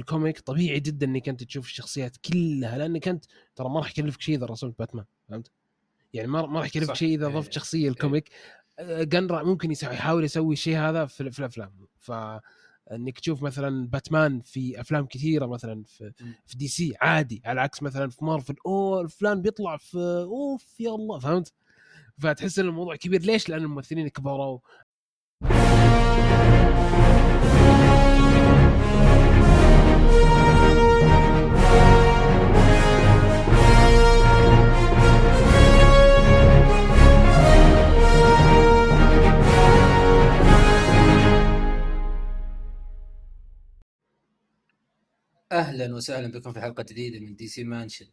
ال comic طبيعي جدا إنك أنت تشوف الشخصيات كلها لانك انت ترى ما راح يكلفك شيء إذا رسمت باتمان فهمت؟ يعني ما راح يكلفك. شيء إذا إيه. ضفت شخصية ال comic آه، جن ترى ممكن يحاول يسوي الشيء هذا في, في الأفلام ف إنك تشوف مثلا باتمان في أفلام كثيرة مثلا في. في دي سي عادي على عكس مثلا في مارفل أوه فلان بيطلع في أوف يا الله فهمت؟ فتحس إن الموضوع كبير ليش؟ لأن الممثلين كبروا أهلا وسهلا بكم في حلقة جديدة من دي سي مانشن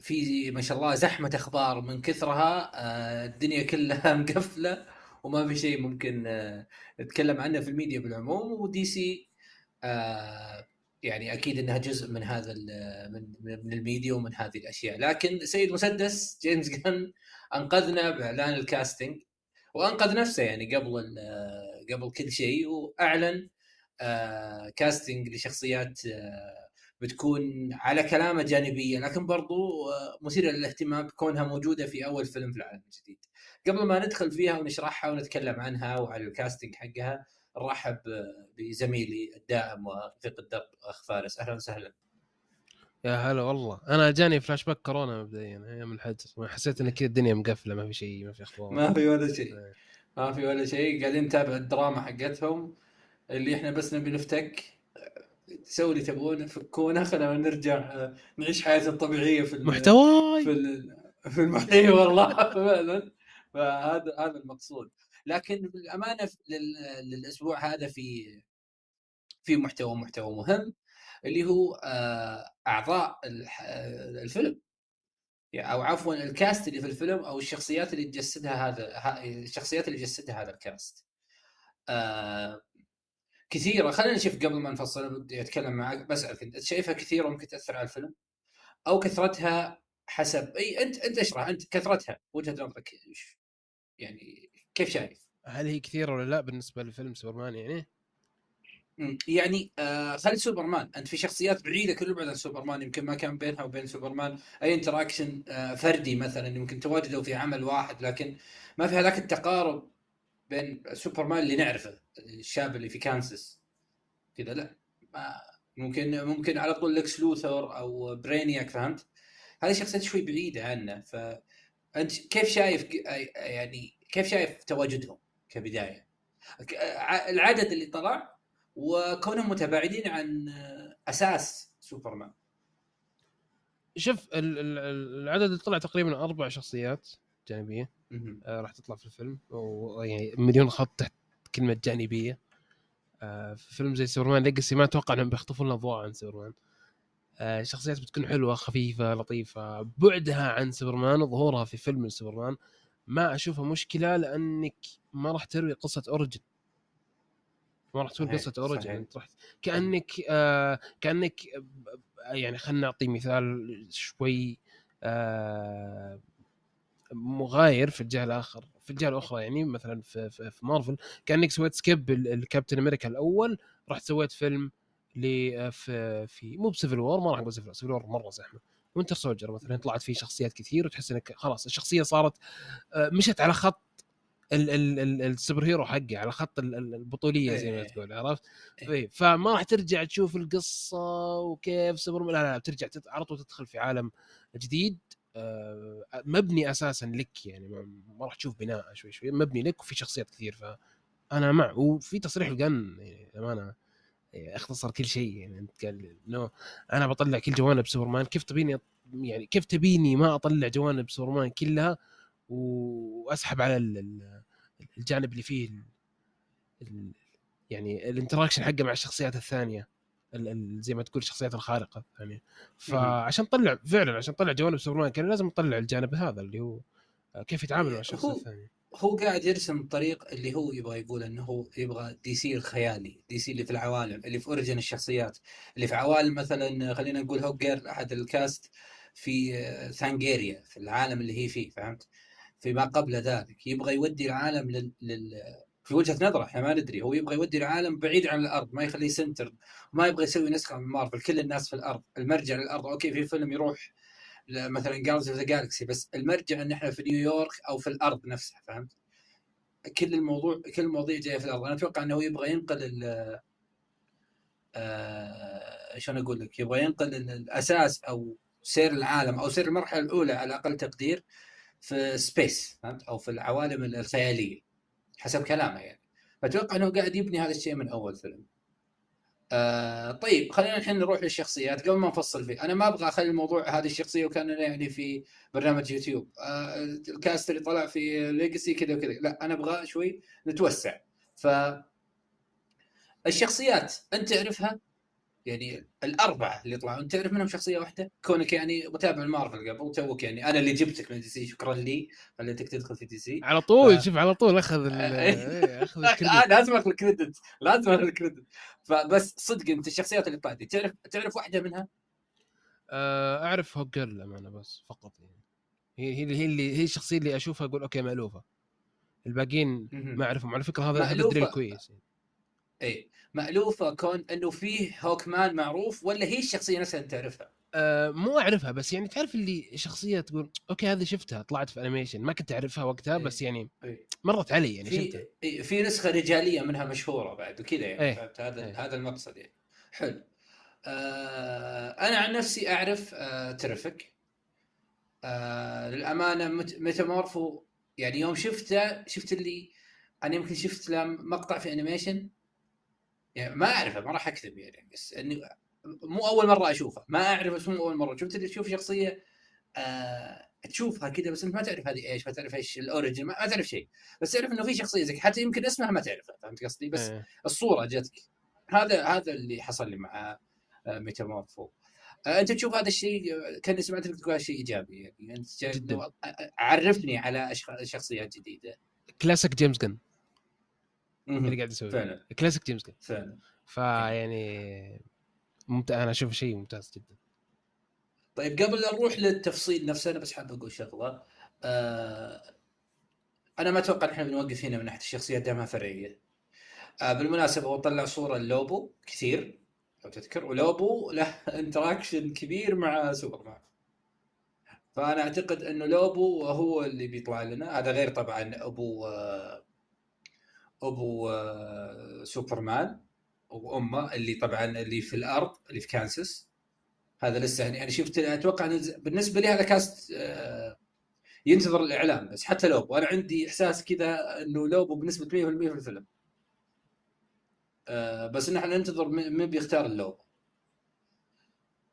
في ما شاء الله زحمة أخبار من كثرها. آه الدنيا كلها مقفلة وما في شيء ممكن آه نتكلم عنه في الميديا بالعموم. ودي سي آه يعني أكيد إنها جزء من هذا من من الميديا ومن هذه الأشياء. لكن سيد مسدس جيمس جن أنقذنا بإعلان ال casting. وأنقذ نفسه يعني قبل قبل كل شيء. وأعلن casting لشخصيات آه، بتكون على كلامة جانبية لكن برضو آه، مثيرة للاهتمام بكونها موجودة في أول فيلم في العالم الجديد. قبل ما ندخل فيها ونشرحها ونتكلم عنها وعلى ال casting حقها نرحب آه، بزميلي الدائم ورفيق الدرب أخ فارس. أهلا وسهلا. يا هلا والله. أنا جاني فلاش باك كورونا مبدئيا أيام الحجر حسيت إن كذا الدنيا مقفلة ما في شيء ما في أخبار. ما في ولا شيء. إيه. ما في ولا شيء. قاعدين نتابع الدراما حقتهم. اللي إحنا بس نبي نفتك سووا اللي تبغونه فكونا خلينا نرجع نعيش حياتنا الطبيعية في محتواي. في في المحيط. والله فعلا. فهذا هذا المقصود. لكن بالامانه للأسبوع هذا في في محتوى محتوى مهم اللي هو آه، أعضاء الفيلم. يعني- أو عفوا ال cast اللي في الفيلم أو الشخصيات اللي تجسدها هذا الشخصيات اللي يجسدها هذا ال cast. آه، كثيرة خلينا نشوف قبل ما نفصل بدي أتكلم معك بسالك أنت شايفها كثيرة ممكن تأثر على الفيلم أو كثرتها حسب إي أنت أنت اشرح أنت كثرتها وجهة نظرك؟ يعني كيف شايف؟ هل هي كثيرة ولا لا بالنسبة لفيلم سوبرمان يعني؟ يعني آه خلي سوبرمان أنت في شخصيات بعيدة كل البعد عن سوبرمان يمكن ما كان بينها وبين سوبرمان أي interaction آه فردي مثلا يمكن تواجدوا في عمل واحد لكن ما في هذاك التقارب بين سوبرمان اللي نعرفه الشاب اللي في كانساس كذا لا ما ممكن ممكن على طول لكس لوثر أو برينياك فهمت؟ هذه شخصيات شوي بعيدة عنه فانت كيف شايف يعني كيف شايف تواجدهم كبداية؟ العدد اللي طلع وكونهم متباعدين عن أساس سوبرمان شوف ال- ال- ال- العدد اللي طلع تقريبا أربع شخصيات جانبية. آه راح تطلع في الفيلم. ويعني مليون خط تحت كلمة جانبية. آه في فيلم زي سوبرمان Legacy ما أتوقع إنهم بيخطفون الأضواء عن سوبرمان. آه شخصيات بتكون حلوة خفيفة لطيفة. بعدها عن سوبرمان وظهورها في فيلم سوبرمان ما أشوفها مشكلة لأنك ما راح تروي قصة origin ما راح صحيح، قصة origin. أنت راح كأنك آه كأنك آه، يعني خلينا نعطي مثال شوي. آه مغاير في الجهة الآخر في الجهة الأخرى يعني مثلا في, في, في مارفل كأنك سويت skip ل كابتن أمريكا الأول رحت سويت فيلم ل في, في مو ب Civil War ما راح أقول Civil Civil War مرة زحمة Winter Soldier مثلا طلعت فيه شخصيات كثير وتحس إنك خلاص الشخصية صارت آه، مشت على خط ال- ال- ال- ال super hero حقه على خط ال- ال- البطولية زي ما إيه. تقول عرفت؟ إيه. إيه، فما راح ترجع تشوف القصة وكيف سوبرمان لا لا, بترجع على طول تدخل في عالم جديد آه، مبني أساسا لك يعني ما راح تشوف بناء شوي شوي. مبني لك وفي شخصيات كثير فأنا مع. وفي تصريح لجن يعني امانه يعني أختصر كل شيء يعني أنت قال no أنا بطلع كل جوانب سوبرمان. كيف تبيني يعني كيف تبيني ما أطلع جوانب سوبرمان كلها وأسحب على ال- ال- الجانب اللي فيه ال- ال- يعني ال interaction حقه مع الشخصيات الثانية؟ ال- ال- زي ما تقول الشخصيات الخارقة الثانية فعشان تطلع فعلا عشان تطلع جوانب سوبرمان كان لازم تطلع الجانب هذا اللي هو كيف يتعامل مع الشخص الثاني. هو قاعد يرسم الطريق اللي هو يبغى يقول إنه هو يبغى دي سي الخيالي دي سي اللي في العوالم اللي في origin الشخصيات. اللي في عوالم مثلا خلينا نقول هوك جيرل أحد ال cast في ثانجيريا في العالم اللي هي فيه فهمت؟ فيما قبل ذلك. يبغى يودي العالم لل... لل... في وجهة نظره إحنا ما ندري هو يبغى يودي العالم بعيد عن الأرض ما يخليه center ما يبغى يسوي نسخة من مارفل كل الناس في الأرض المرجع للأرض okay في فيلم يروح مثلا Guardians of the Galaxy بس المرجع إن إحنا في نيويورك أو في الأرض نفسها فهمت؟ كل الموضوع كل المواضيع جاية في الأرض. أنا أتوقع إنه يبغى ينقل ال آه، شلون أقول لك؟ يبغى ينقل ال- الأساس أو سير العالم أو سير المرحلة الأولى على أقل تقدير في space فهمت؟ أو في العوالم الخيالية. حسب كلامه يعني. فأتوقع إنه قاعد يبني هذا الشيء من أول فيلم. آه طيب خلينا الحين نروح للشخصيات قبل ما نفصل فيه. أنا ما أبغى أخلي الموضوع هذه الشخصية وكاننا يعني في برنامج يوتيوب. آه ال cast اللي طلع في Legacy كذا وكذا. لا أنا أبغى شوي نتوسع. ف الشخصيات أنت تعرفها؟ يعني الأربعة اللي طلعوا أنت تعرف منهم شخصية واحدة؟ كونك يعني متابع المارفل قبل talk يعني. أنا اللي جبتك من دي سي شكرا لي. خليتك تدخل في دي سي. على طول ف- شوف على طول أخذ ال- إيه. أخذ الكريدت. لازم أخذ الكريدت. لازم أخذ الكريدت. فبس صدق أنت الشخصيات اللي طلعت تعرف تعرف واحدة منها؟ آه، أعرف هوك جيرل للأمانة بس فقط يعني. هي هي اللي هي اللي هي الشخصية اللي أشوفها أقول okay مألوفة. الباقيين. ما أعرفهم. على فكرة هذا هذا كويس يعني. اي مألوفة كون إنه فيه هوك مان معروف ولا هي الشخصية نفسها أنت تعرفها؟ آه مو أعرفها بس يعني تعرف اللي شخصية تقول okay هذه شفتها طلعت في animation ما كنت أعرفها وقتها إيه. بس يعني إيه. مرت علي يعني شفتها في إيه، في نسخة رجالية منها مشهورة بعد وكذا يعني إيه. فهمت هذا إيه. هذا المقصد يعني حلو آه أنا عن نفسي أعرف آه تريفك آه للأمانة ميتامورفو يعني يوم شفته شفت اللي أنا يمكن شفت له مقطع في animation يعني ما أعرفه ما راح أكذب يعني بس إني مو أول مرة أشوفه. ما اعرف بس مو أول مرة. شفت اللي تشوف شخصية آه تشوفها كذا بس أنت ما تعرف هذه إيش ما تعرف إيش ال origin ما, ما تعرف شيء. بس تعرف إنه في شخصية زي حتى يمكن اسمها ما تعرفها فهمت قصدي؟ بس إيه. الصورة جتك هذا هذا اللي حصل لي مع آه، ميتامورفو. آه، أنت تشوف هذا الشيء كاني سمعتك تقول هذا شيء إيجابي يعني. أنت عرفني على شخصيات جديدة. كلاسيك جيمس جن. اللي قاعد يسوي. فعلا. كلاسيك جيمس جن فعلا. فيعني ممتاز أنا أشوف شيء ممتاز جدا. طيب قبل لا نروح للتفصيل نفسه أنا بس حاب أقول شغلة. آه أنا ما أتوقع إن إحنا بنوقف هنا من ناحية الشخصيات دامها فرعية. آه بالمناسبة هو طلع صورة لوبو كثير لو تذكر. ولوبو له interaction كبير مع سوبرمان. فأنا أعتقد إنه لوبو هو اللي بيطلع لنا. هذا غير طبعا أبو آه أبو آه سوبرمان وأمه اللي طبعا اللي في الأرض اللي في كانساس. هذا لسه يعني شفت أتوقع بالنسبة لي هذا cast آه، ينتظر الإعلان بس حتى لوبو أنا عندي إحساس كذا إنه لوبو بنسبة 100% في الفيلم. آه، بس ان إحنا ننتظر من بيختار اللوبو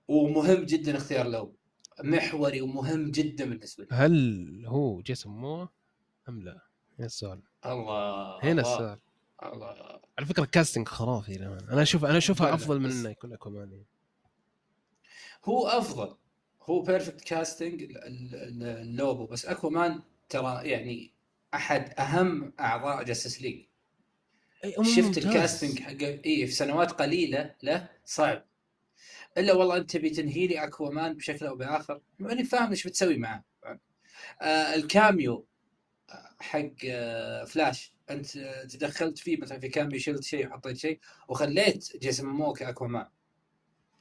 ومهم جدا اختيار لوبو محوري ومهم جدا بالنسبة لي. هل هو جيسون موموا؟ أم لا؟ السؤال الله هنا السؤال الله على فكرة casting خرافي. أنا أشوف أنا أشوفها أفضل من إنه يكون اكوامان. هو أفضل هو perfect casting اللوبو بس اكوامان ترى يعني أحد أهم أعضاء جاستس ليج هو شفت. ال casting حقه اي في سنوات قليلة له صعب إلا والله أنت تبي تنهي لي اكوامان بشكل أو بآخر ماني فاهم إيش بتسوي معاه آه ال cameo حق آه فلاش. انت آه، تدخلت فيه مثلا في cameo شلت شيء وحطيت شيء وخليت جيسون موموا كاكوامان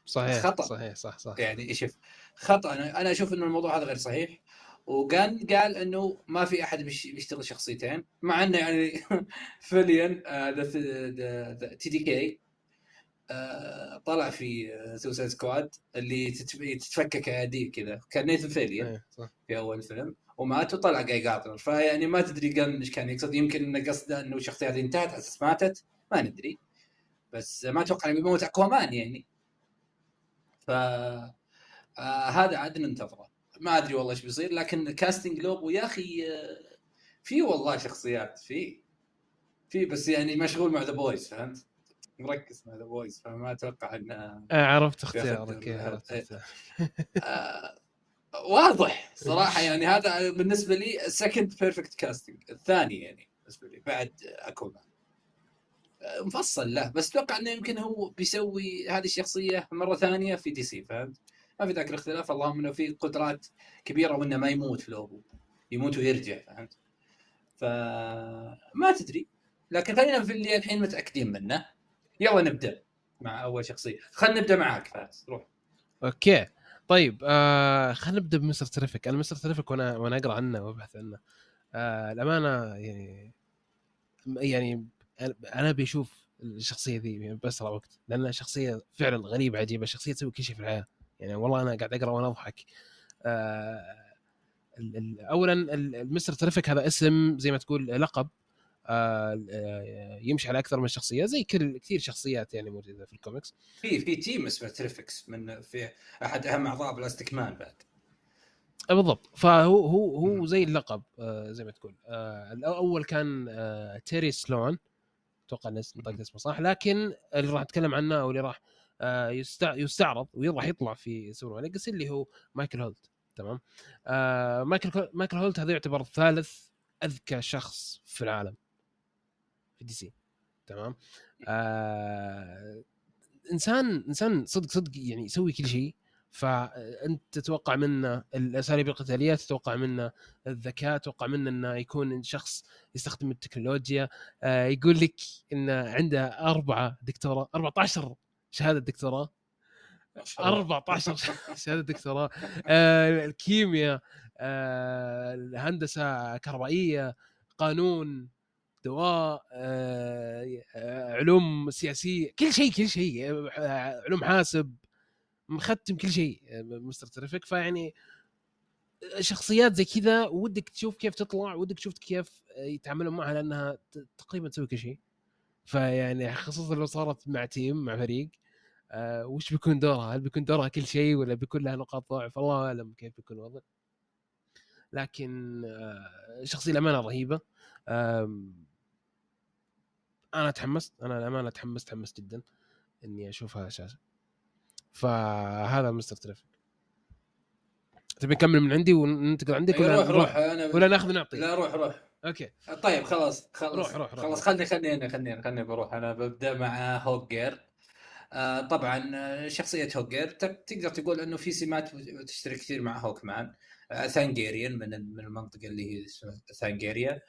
صحيح خطأ. صحيح صح صح. يعني شوف خطأ. أنا أنا أشوف إنه الموضوع هذا غير صحيح. وقال قال إنه ما في أحد بيش- بيشتغل شخصيتين مع إنه يعني فيليان TDK طلع في سوسايد سكواد اللي تتف- تتفكك اياديه كذا. كان نيثن فيليان إيه، صح. في أول فيلم. ومات وطلع جاي جاردنر فيعني ما تدري قال إيش كان يقصد. يمكن انه قصده إنه الشخصيه هذه انتهت على أساس ماتت. ما ندري. بس ما أتوقع إنه بيموت أكوامان يعني. ف آه هذا عاد ننتظره. ما أدري والله إيش بيصير. لكن casting لوبو يا أخي آه، في والله شخصيات في. في بس يعني مشغول مع ذا بويز فهمت؟ مركز مع ذا بويز فما أتوقع إنه آه، عرفت اختيارك إيه، عرفت إيه. اختيارك. واضح صراحة يعني هذا بالنسبة لي second perfect casting الثاني يعني بالنسبة لي بعد اكوامان آه، مفصل له بس أتوقع إنه يمكن هو بيسوي هذه الشخصية مرة ثانية في دي سي فهمت؟ ما في ذاك الاختلاف اللهم إنه في قدرات كبيرة وإنه ما يموت في لوبو يموت ويرجع فهمت؟ فما تدري لكن خلينا في اللي الحين متأكدين منه. يلا نبدأ مع أول شخصية. خلينا نبدأ معاك فاز روح. Okay. طيب آه خلينا نبدأ ب Mister Terrific. أنا Mister Terrific وأنا وأنا أقرأ عنه وأبحث عنه. آه الأمانة يعني يعني أنا بشوف الشخصية ذي بأسرع وقت لأنها شخصية فعلا غريبة عجيبة شخصية تسوي كل شيء في الحياة يعني والله أنا قاعد أقرأ وأنا أضحك. آه اولا ال Mister Terrific هذا اسم زي ما تقول لقب. يمشي على أكثر من شخصية زي كل كثير شخصيات يعني موجودة في الكوميكس. في في team اسمه تريفكس من في أحد أهم أعضاء بلاستيك مان بعد. آه، بالضبط. فهو هو هو زي اللقب زي ما تقول. الأول كان تيري سلون. أتوقع نطقت اسمه صح. لكن اللي راح أتكلم عنه أو اللي راح يستعرض وراح يطلع في سوبرمان ليجاسي اللي هو مايكل هولت. تمام؟ مايكل مايكل هولت هذا يعتبر ثالث أذكى شخص في العالم. في دي سي. تمام؟ آه إنسان إنسان صدق صدق يعني يسوي كل شيء فأنت تتوقع منه الأساليب القتالية تتوقع منه الذكاء تتوقع منه إنه يكون شخص يستخدم التكنولوجيا. آه يقول لك انه عنده أربعة دكتوراه 14 شهادة دكتوراه. 14 شهادة دكتوراه. آه الكيمياء آه الهندسة كهربائيه قانون دواء آه، آه، علوم سياسية كل شيء كل شيء آه، علوم حاسب مختم كل شيء مستر تريفيك فيعني شخصيات زي كذا ودك تشوف كيف تطلع ودك تشوف كيف يتعاملون معها لأنها تقريبا تسوي كل شيء فيعني خصوصا لو صارت مع تيم مع فريق آه وش بيكون دورها؟ هل بيكون دورها كل شيء ولا بيكون لها نقاط ضعف؟ الله أعلم كيف بيكون الوضع. لكن آه شخصية الأمانة رهيبة. آه أنا تحمست أنا للامانه تحمست تحمست جدا إني أشوفها شاشه فهذا Mister Terrific تبي نكمل من عندي وننتقل عندك ولا روح روح أنا ولا ناخذ نعطي؟ لا روح روح. okay. طيب خلاص خلاص. روح روح, روح. خلاص خلني خلني أنا خلني خلني بروح. أنا ببدأ مع Hawkgirl آه طبعا آه، شخصية Hawkgirl تقدر تقول إنه في سمات تشترك كثير مع Hawkman آه Thanagarian من من المنطقة اللي هي ثانجيريا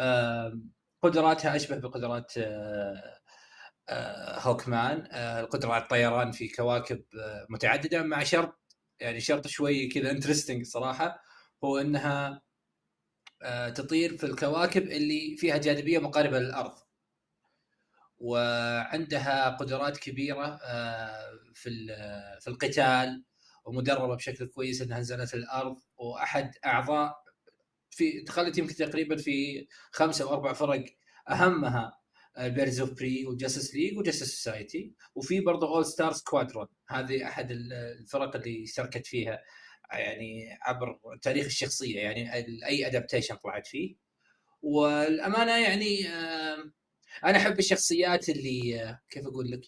آه قدراتها أشبه بقدرات آه، آه، هوكمان. آه، القدرة على الطيران في كواكب متعددة مع شرط يعني شرط شوي كذا انترستنج صراحة هو إنها تطير في الكواكب اللي فيها جاذبية مقاربة للأرض. وعندها قدرات كبيرة في في القتال ومدربة بشكل كويس إنها نزلت الأرض وأحد أعضاء في دخلت يمكن تقريبا في خمسة أو أربع فرق أهمها Birds of Prey و Justice League و Justice Society وفي برضه All-Star Squadron هذه أحد الفرق اللي اشتركت فيها يعني عبر تاريخ الشخصية يعني أي adaptation طلعت فيه. والأمانة يعني أنا أحب الشخصيات اللي كيف أقول لك؟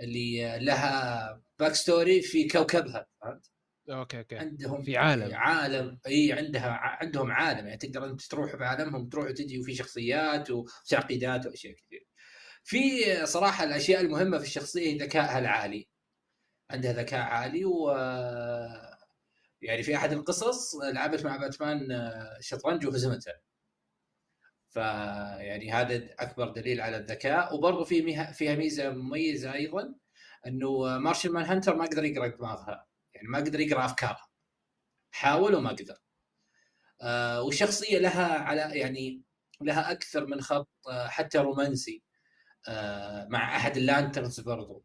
اللي لها back story في كوكبها فهمت؟ okay okay عندهم في عالم عالم إي عندها عندهم عالم يعني تقدر أنت تروح بعالمهم تروح وتجي وفي شخصيات وتعقيدات وأشياء كثير. في صراحة الأشياء المهمة في الشخصية ذكائها العالي. عندها ذكاء عالي و يعني في أحد القصص لعبت مع باتمان شطرنج وهزمته. فيعني هذا أكبر دليل على الذكاء وبرضه في فيها ميزة مميزة أيضا إنه Martian Manhunter ما قدر يقرأ دماغها يعني ما قدر يقرا افكارها حاول وما قدر آه والشخصيه لها على يعني لها أكثر من خط آه حتى رومانسي آه مع أحد ال Lanterns برضو.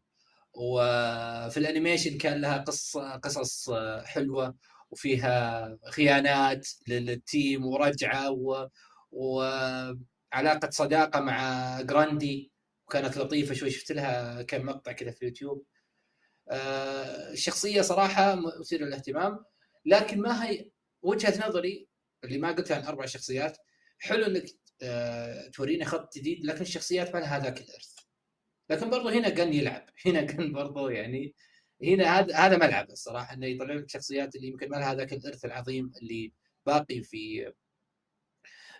وفي ال animation كان لها قصه قصص آه حلوة وفيها خيانات لل team ورجعة و... وعلاقة صداقة مع Grundy. وكانت لطيفة شوي شفت لها كم مقطع كذا في اليوتيوب. الشخصيه صراحة مثيرة للاهتمام لكن ما هي وجهة نظري اللي ما قلتها عن أربع شخصيات حلو إنك آه، تورينا خط جديد لكن الشخصيات ما لها هذاك الإرث. لكن برضو هنا قن يلعب. هنا قن برضو يعني هنا هذا هذا ملعب الصراحة إنه يطلع لك شخصيات اللي يمكن ما لها هذاك الإرث العظيم اللي باقي في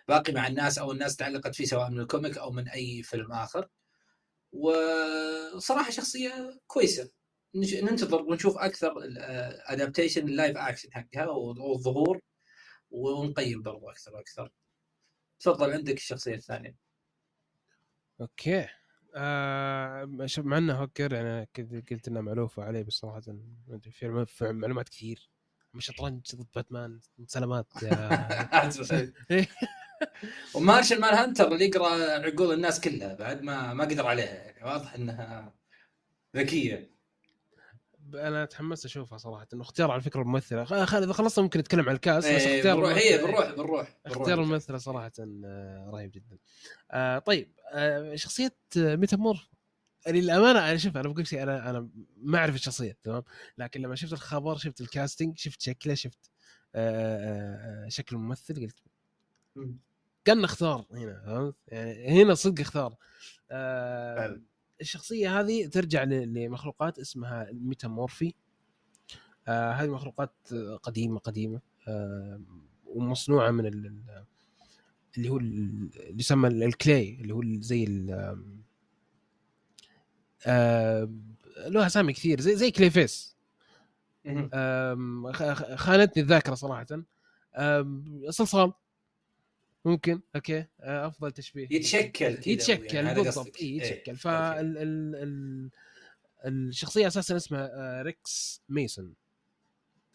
باقي مع الناس أو الناس تعلقت فيه سواء من ال comic أو من أي فيلم آخر. وصراحة شخصية كويسة. ننتظر ونشوف أكثر ال adaptation ال live action حقها والظهور ونقيم برضو أكثر وأكثر. تفضل عندك الشخصية الثانية. okay. آه شوف مع إنه Hawkgirl يعني قلت إنه مألوفه عليه بس صراحة ما أدري في معلومات- كثير. مش شطرنج ضد باتمان سلامات و Martian Manhunter اللي يقرأ عقول الناس كلها بعد ما ما قدر عليها يعني واضح إنها ذكية. أنا تحمست اشوفها صراحة. انه اختيار على فكرة الممثلة. إذا خلصنا ممكن نتكلم عن ال cast بس إيه، اختيار بنروح. هي بنروح بنروح اختيار الممثلة صراحة آه، رهيب جدا. آه طيب آه شخصية Metamorpho يعني للأمانة أنا شوف أنا بقول شيء أنا أنا ما أعرف الشخصية تمام؟ لكن لما شفت الخبر شفت ال casting شفت شكله شفت آه آه آه، شكل الممثل قلت Gunn اختار هنا فهمت؟ يعني هنا صدق اختار. آه. الشخصية هذه ترجع لمخلوقات اسمها ال Metamorphae آه هذه مخلوقات قديمة قديمة. آه ومصنوعة من ال- ال- اللي هو ال- اللي يسمى ال- ال clay اللي هو زي آه له اسامي كثير زي زي Clayface. خانتني الذاكرة صراحة. صلصال. ممكن okay آه، أفضل تشبيه. يتشكل كذا يتشكل يعني بالضبط. اي إيه، يتشكل. okay. فال ال ال الشخصية أساسا اسمها آه، ريكس ميسون.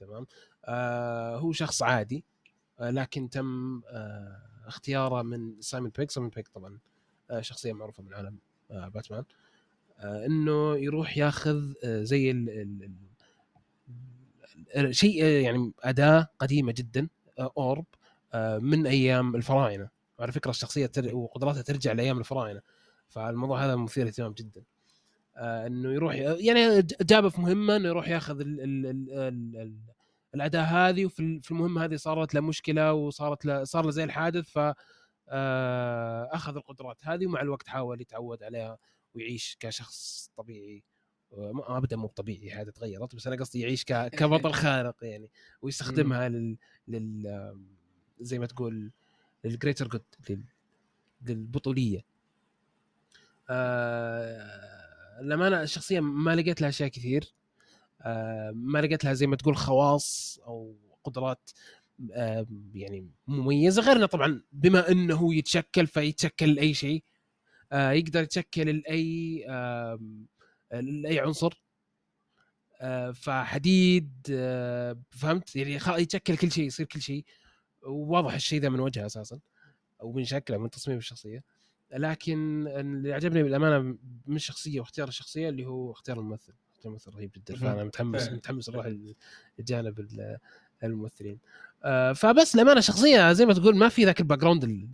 تمام؟ آه هو شخص عادي آه لكن تم آه اختياره من سايمون بيك. سايمون بيك طبعا آه شخصية معروفة من عالم آه باتمان. آه إنه يروح ياخذ آه زي ال ال ال شيء آه، يعني أداة قديمة جدا آه أورب. من أيام الفراعنة. وعلى فكرة الشخصية تر... وقدراتها ترجع لأيام الفراعنة. فالموضوع هذا مثير اهتمام جدا. آه إنه يروح يعني جابه في مهمة إنه يروح ياخذ ال... ال... ال... ال... ال... الأداة هذه وفي ال- في المهمة هذه صارت له مشكلة وصارت له صار له زي الحادث ف آه، أخذ القدرات هذه ومع الوقت حاول يتعود عليها ويعيش كشخص طبيعي. آه، ما- ابدا مو طبيعي هذا تغيرت بس أنا قصدي يعيش. كبطل خارق يعني ويستخدمها لل, لل... زي ما تقول للجريتر جود لل... للبطوليه آه... لما أنا الشخصيه ما لقيت لها اشياء كثير. آه، ما لقيت لها زي ما تقول خواص أو قدرات آه، يعني مميزة. غيرنا طبعا بما إنه يتشكل فيتشكل لأي شيء. آه، يقدر يتشكل لأي آم، لأي عنصر. آه، فحديد آه، فهمت؟ يعني يتشكل كل شيء يصير كل شيء. وواضح الشيء ذا من وجهه أساسا أو من شكله من تصميم الشخصية لكن اللي عجبني بالأمانة من الشخصيه واختيار الشخصية اللي هو اختيار الممثل اختيار الممثل رهيب جدا. فأنا متحمس فعلا. متحمس أروح الجانب ال- الممثلين آه، فبس للأمانة شخصية زي ما تقول ما في ذاك ال background ال-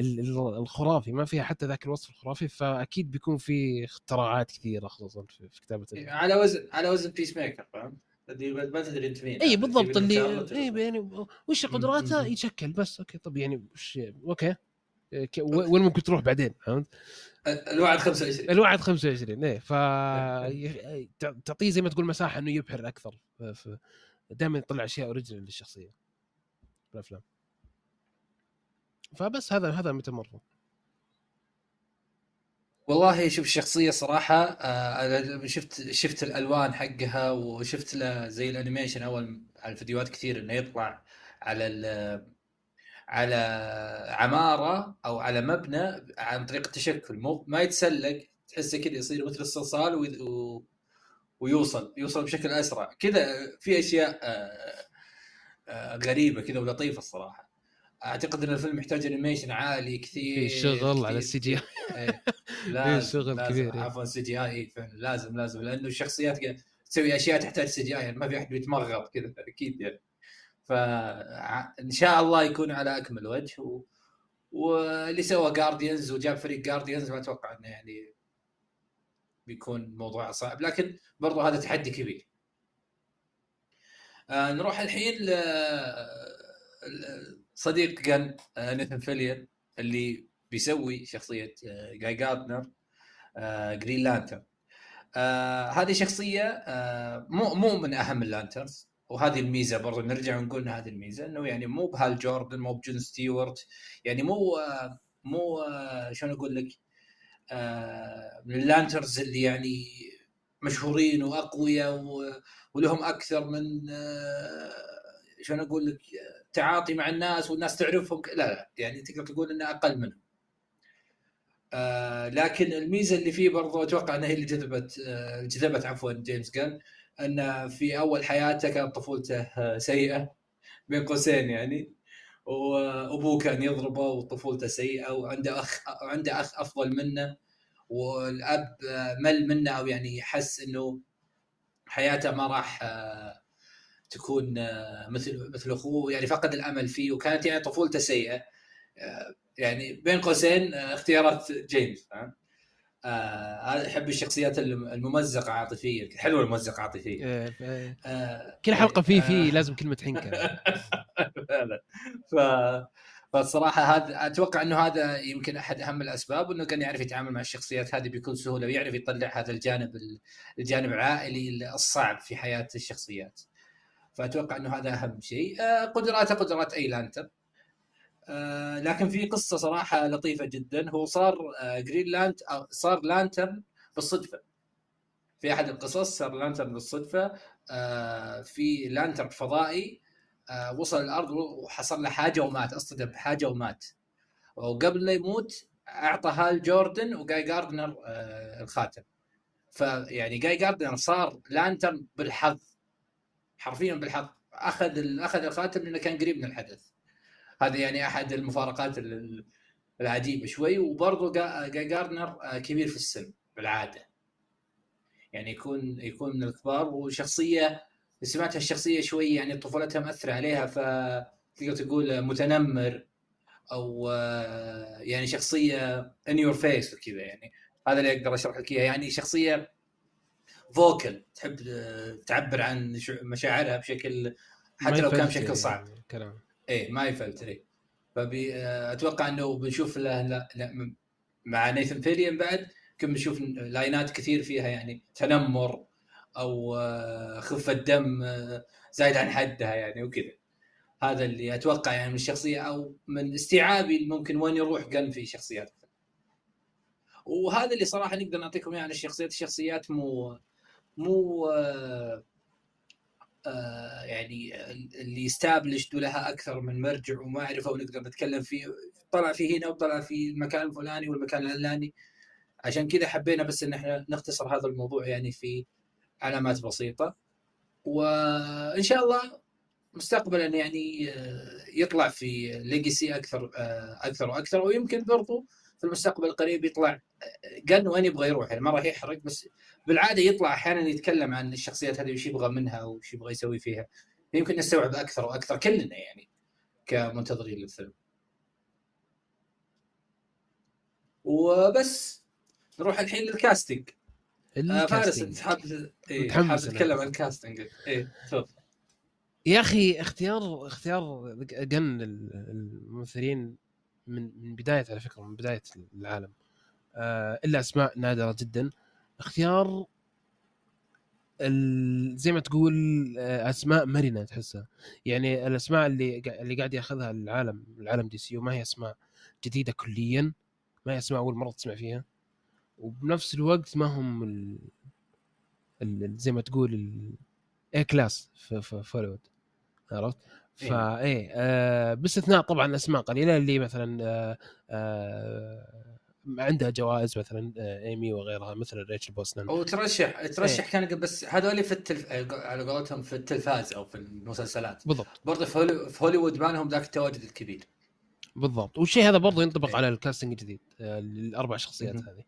ال- ال- الخرافي ما فيها حتى ذاك الوصف الخرافي فأكيد بيكون في اختراعات كثيرة خصوصا في كتابة على وزن على وزن Peacemaker فاهم؟ ما تدري أنت مين. إي بالضبط تجيب اللي إي يعني وش قدراته. يتشكل بس okay طب يعني وش okay. وين ممكن تروح بعدين فهمت؟ الوعد 25 الوعد 25 إيه ف ي- تعطيه زي ما تقول مساحة إنه يبحر أكثر دائما يطلع أشياء original للشخصية في الأفلام. فبس هذا هذا Metamorpho والله شوف الشخصية صراحة آه، شفت شفت الألوان حقها وشفت له زي ال animation أول على الفيديوهات كثير إنه يطلع على ال على عمارة أو على مبنى عن طريق التشكل. مو ما يتسلق تحسه كذا يصير مثل الصلصال و- ويوصل يوصل بشكل أسرع. كذا في أشياء آه، آه، غريبة كذا ولطيفة الصراحة. أعتقد إن الفيلم يحتاج animation عالي كثير في شغل على ال CGA. لازم شغل كبير، إيه. عفوا CGI فعلا لازم لازم لأنه الشخصيات تسوي أشياء تحتاج CGI يعني ما في أحد بيتمغط كذا أكيد يعني فان شاء الله يكون على أكمل وجه و... واللي سوى Guardians وجاب فريق Guardians ما أتوقع إنه يعني بيكون موضوع صعب لكن برضو هذا تحدي كبير آه نروح الحين ل صديق Gunn آه نيثن فيليان اللي بيسوي شخصية آه جاي جاردنر آه Green Lantern. هذه شخصية مو مو من أهم ال Lanterns وهذه الميزة برضو نرجع ونقول هذه الميزة إنه يعني مو بهال جوردن مو بجون ستيوارت يعني مو مو شلون أقول لك من اللانترز اللي يعني مشهورين وأقوياء ولهم أكثر من شلون أقول لك تعاطي مع الناس والناس تعرفهم لا لا يعني تقدر تقول إنه أقل منهم. آه لكن الميزة اللي فيه برضو أتوقع إنها هي اللي جذبت آه جذبت عفوا جيمس جن إن في أول حياته كانت طفولته آه سيئة بين قوسين يعني وأبوه كان يضربه وطفولته سيئة وعنده أخ عنده أخ أفضل منه والأب مل منه أو يعني حس إنه حياته ما راح آه، تكون آه، مثل مثل أخوه يعني فقد الأمل فيه وكانت يعني طفولته سيئة. آه، يعني بين قوسين اختيارات جيمس فاهم آه احب الشخصيات الممزقة عاطفيا. حلوة الممزقة عاطفيا. إيه، إيه. آه كل حلقة فيه فيه لازم كلمة حنكه فعلا. ف فالصراحة هذا أتوقع إنه هذا يمكن أحد أهم الأسباب انه كان يعرف يتعامل مع الشخصيات هذه بكل سهولة ويعرف يطلع هذا الجانب الجانب العائلي الصعب في حياة الشخصيات. فأتوقع أنه هذا أهم شيء. آه، قدراته قدرات أي Lantern. آه، لكن في قصة صراحة لطيفة جدا هو صار Green Lantern صار Lantern بالصدفة. في أحد القصص صار Lantern بالصدفة آه، في Lantern فضائي آه، وصل الأرض وحصل له حاجة ومات اصطدم بحاجه ومات وقبل لا يموت أعطى هال جوردن وجاي جاردنر آه، الخاتم فيعني جاي جاردنر صار Lantern بالحظ حرفيا بالحظ أخذ أخذ الخاتم لأنه كان قريب من الحدث. هذا يعني أحد المفارقات العجيبه شوي. وبرضه جاي جاردنر آه، كبير في السن بالعادة. يعني يكون يكون من الكبار. وشخصية سمعتها الشخصيه شوي يعني طفولتها مأثرة عليها ف تقول متنمر. أو آه، يعني شخصية ان يور فيس وكذا يعني. هذا اللي أقدر أشرح لك إياه. يعني شخصية فوكل تحب تعبر عن مشاعرها بشكل حتى لو كان بشكل صعب. يعني كلام إيه ما يفلتر فبي آه، أتوقع إنه بنشوف له لا, لا مع نيثن فيليان بعد كم بنشوف لاينات كثير فيها يعني تنمر أو آه، خفة دم آه، زايد عن حدها يعني وكذا. هذا اللي أتوقع يعني من الشخصية أو من استيعابي ممكن وين يروح قن في شخصيات. وهذا اللي صراحة نقدر نعطيكم إياه عن الشخصيات. الشخصيات مو مو آه آه يعني اللي استابلشت لها أكثر من مرجع ومعرفه ونقدر نتكلم فيه. طلع في هنا وطلع في المكان الفلاني والمكان العلاني. عشان كذا حبينا بس إن إحنا نختصر هذا الموضوع يعني في علامات بسيطة. وإن شاء الله مستقبلا يعني آه، يطلع في ليجسي أكثر أكثر وأكثر. ويمكن برضو في المستقبل القريب يطلع قن آه، وين يبغى يروح يعني ما راح يحرق بس بالعادة يطلع أحيانا يتكلم عن الشخصيات هذه وش يبغى منها وش يبغى يسوي فيها. يمكن نستوعب أكثر وأكثر كلنا يعني كمنتظرين للفيلم. وبس نروح الحين للكاستنج. آه فارس انت حاب إيه حاب تتكلم عن الكاستنج. إيه تفضل. يا أخي اختيار اختيار جن الممثلين من من بداية على فكرة من بداية العالم. آه إلا أسماء نادرة جدا. اختيار زي ما تقول آه، أسماء مرنة تحسها. يعني الأسماء اللي اللي قاعد يأخذها العالم العالم دي سي ما هي أسماء جديدة كليا. ما هي أسماء أول مرة تسمع فيها. وبنفس الوقت ما هم ال... ال... زي ما تقول ال A class في, في هوليوود عرفت؟ إيه. فا إيه آه باستثناء طبعا أسماء قليلة اللي مثلا آه آه عندها جوائز مثلا آه إيمي وغيرها مثل ريتشل بروسنهان وترشح ترشح إيه. كان بس هذول في التلف... على قولتهم في التلفاز أو في المسلسلات. بالضبط. برضه في, هولي... في هوليوود ما لهم ذاك التواجد الكبير. بالضبط. والشيء هذا برضه ينطبق إيه. على ال casting الجديد آه الأربع شخصيات هذه.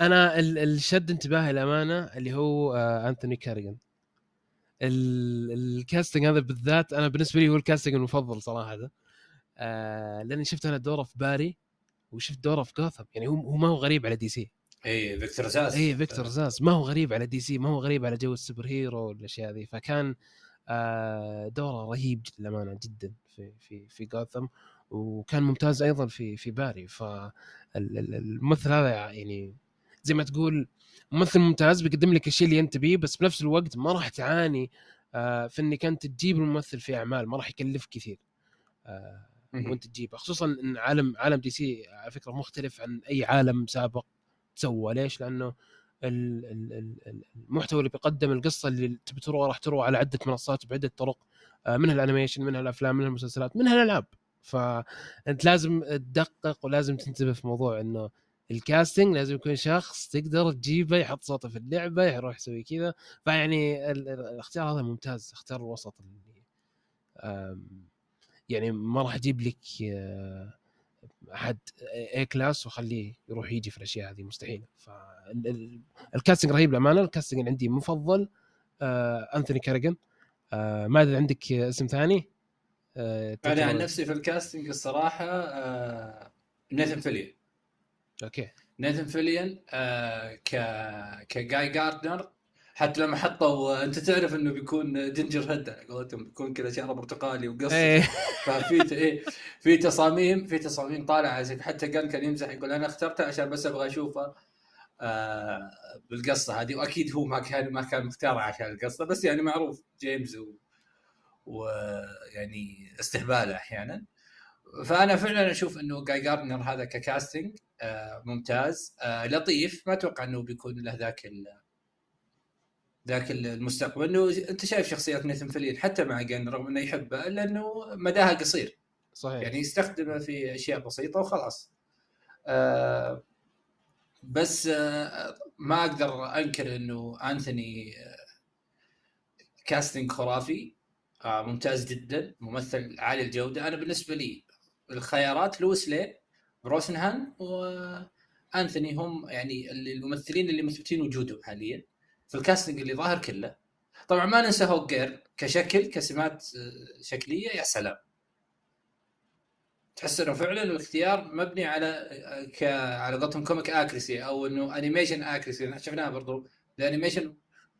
أنا اللي شد انتباهي للأمانه اللي هو آه انثوني كاريجن ال casting هذا بالذات أنا بالنسبة لي هو ال casting المفضل صراحة. ده. آه لأني شفت أنا دوره في باري وشفت دوره في جوثم. يعني هو هو ما هو غريب على دي سي. اي فيكتور زاز اي فيكتور زاز ما هو غريب على دي سي ما هو غريب على جو ال superhero والأشياء هذه فكان آه دوره رهيب جدا للأمانة جدا في في في جوثم. وكان ممتاز أيضا في في باري. فالممثل هذا يعني زي ما تقول ممثل ممتاز بيقدم لك الشيء اللي أنت تبيه بس بنفس الوقت ما راح تعاني آه، في إنك أنت تجيب الممثل في أعمال ما راح يكلف كثير آه، وأنت تجيبه. خصوصا إن عالم عالم دي سي على فكرة مختلف عن أي عالم سابق سوى ليش؟ لأنه المحتوى اللي بيقدم القصة اللي تبي تروى راح تروى على عدة منصات بعدة طرق آه، منها ال animation منها الأفلام منها المسلسلات منها الألعاب. فأنت لازم تدقق ولازم تنتبه في موضوع إنه ال casting لازم يكون شخص تقدر تجيبه يحط صوته في اللعبة يروح يسوي كذا. فيعني ال- ال- الاختيار هذا ممتاز اختيار الوسط اللي يعني ما راح أجيب لك آه، أحد A class واخليه يروح يجي في الأشياء هذه مستحيل. فال casting رهيب للأمانة. ال casting عندي مفضل آه، أنثوني كاريجن آه، ما أدري عندك اسم ثاني؟ أنا عن نفسي في ال casting الصراحة نيثن فيليان. okay. نيثن فيليان آه ك كجاي جاردنر. حتى لما حطوا أنت تعرف إنه بيكون ginger head على قولتهم بيكون كذا شعره برتقالي وقص إيه. ففي إيه في تصاميم في تصاميم طالعة زي حتى كان كان يمزح يقول أنا اخترتها عشان بس أبغى أشوفه آه بالقصة هذه. وأكيد هو ما كان ما كان مختارها عشان القصة بس يعني معروف جيمس و ويعني استهباله أحيانا. فأنا فعلا أشوف إنه جاي جاردنر هذا ككاستنج ممتاز. آه لطيف. ما أتوقع إنه بيكون له ذاك ال ذاك المستقبل. إنه أنت شايف شخصيات نيثن فيلين حتى مع جن رغم إنه يحبه الا انه مداها قصير. صحيح. يعني يستخدمه في أشياء بسيطة وخلاص. آه بس آه ما أقدر أنكر إنه انثوني آه كاستنج خرافي. آه ممتاز جدا. ممثل عالي الجودة. أنا بالنسبة لي الخيارات لويس لين بروسنهان وأنثوني هم يعني الممثلين اللي مثبتين وجودهم حاليا في ال casting اللي ظاهر كله. طبعا ما ننسى هوكجيرل كشكل كسمات آه، شكلية يا سلام. تحس إنه فعلا الاختيار مبني على ك على قولتهم comic accuracy أو إنه animation accuracy شفناها برضو ال animation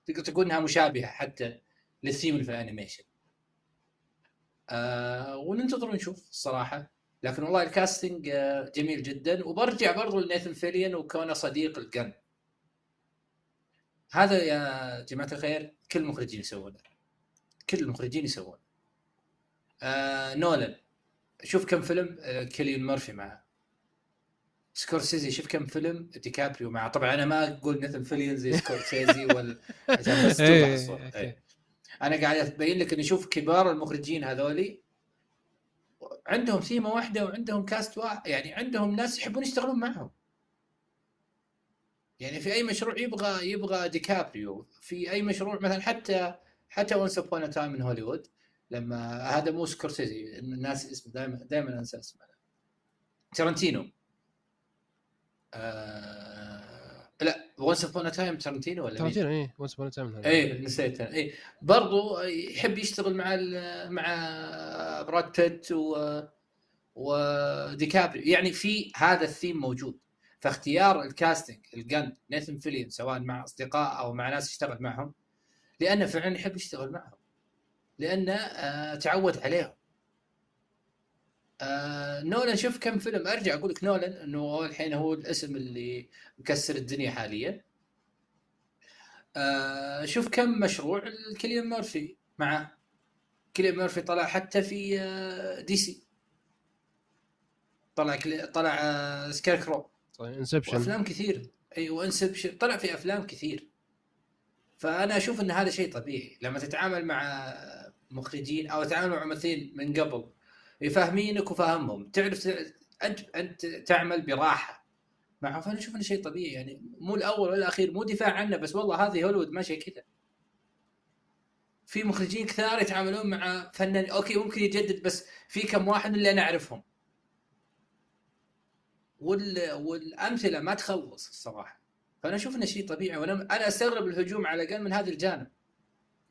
تقدر تقول إنها مشابهة حتى للثيم في ال animation آه وننتظر ونشوف الصراحه لكن والله ال casting آه جميل جدا. وبرجع برضو لنيثن فيليان وكونه صديق لقن. هذا يا جماعة الخير كل المخرجين يسوونه. كل المخرجين يسوونه. آه نولان. شوف كم فيلم آه، كيليان مورفي معه. سكورسيزي شوف كم فيلم ديكابريو معه. طبعا أنا ما أقول نيثن فيليان زي سكورسيزي ولا عشان بس توضح إيه، الصورة. okay. إيه. أنا قاعد ابين لك إني أشوف كبار المخرجين هذولي عندهم ثيمة واحدة وعندهم cast واحد يعني عندهم ناس يحبون يشتغلون معهم. يعني في أي مشروع يبغى يبغى ديكابريو في أي مشروع مثلا حتى حتى Once Upon a Time in هوليوود لما هذا مو سكورسيزي الناس اسمه دائما دائما أنسى اسمه. ترنتينو. آه... لا Once Upon Time ترنتينو ولا؟ ترى إيه Once Upon Time إيه نسيت. إيه برضو يحب يشتغل مع مع براد بيت و وديكابريو يعني في هذا الثيم موجود. فاختيار ال casting لجن نيثن فيليان سواء مع أصدقاء أو مع ناس يشتغل معهم لأنه فعلا يحب يشتغل معهم. لأنه آه تعود عليهم. آه نولان شوف كم فيلم. أرجع أقول لك نولان إنه الحين هو الاسم اللي مكسر الدنيا حاليا. آه شوف كم مشروع كيليان مورفي معه كيليان مورفي طلع حتى في آه DC. طلع كلي... طلع آه Scarecrow صحيح Inception وأفلام كثير. إي و Inception. طلع في أفلام كثير. فأنا أشوف إن هذا شيء طبيعي. لما تتعامل مع مخرجين أو تتعامل مع ممثلين من قبل يفهمينك وفاهمهم. تعرف أنت أنت تعمل براحة. معهم فانا أشوف إنه شيء طبيعي يعني مو الأول ولا الأخير مو دفاع عنه بس والله هذه هوليوود ماشية كذا. في مخرجين كثار يتعاملون مع فنان أوكي ممكن يجدد بس في كم واحد اللي أنا أعرفهم. وال... والأمثلة ما تخلص الصراحة. فأنا أشوف إنه شيء طبيعي وأنا أنا أستغرب الهجوم على الأقل من هذا الجانب.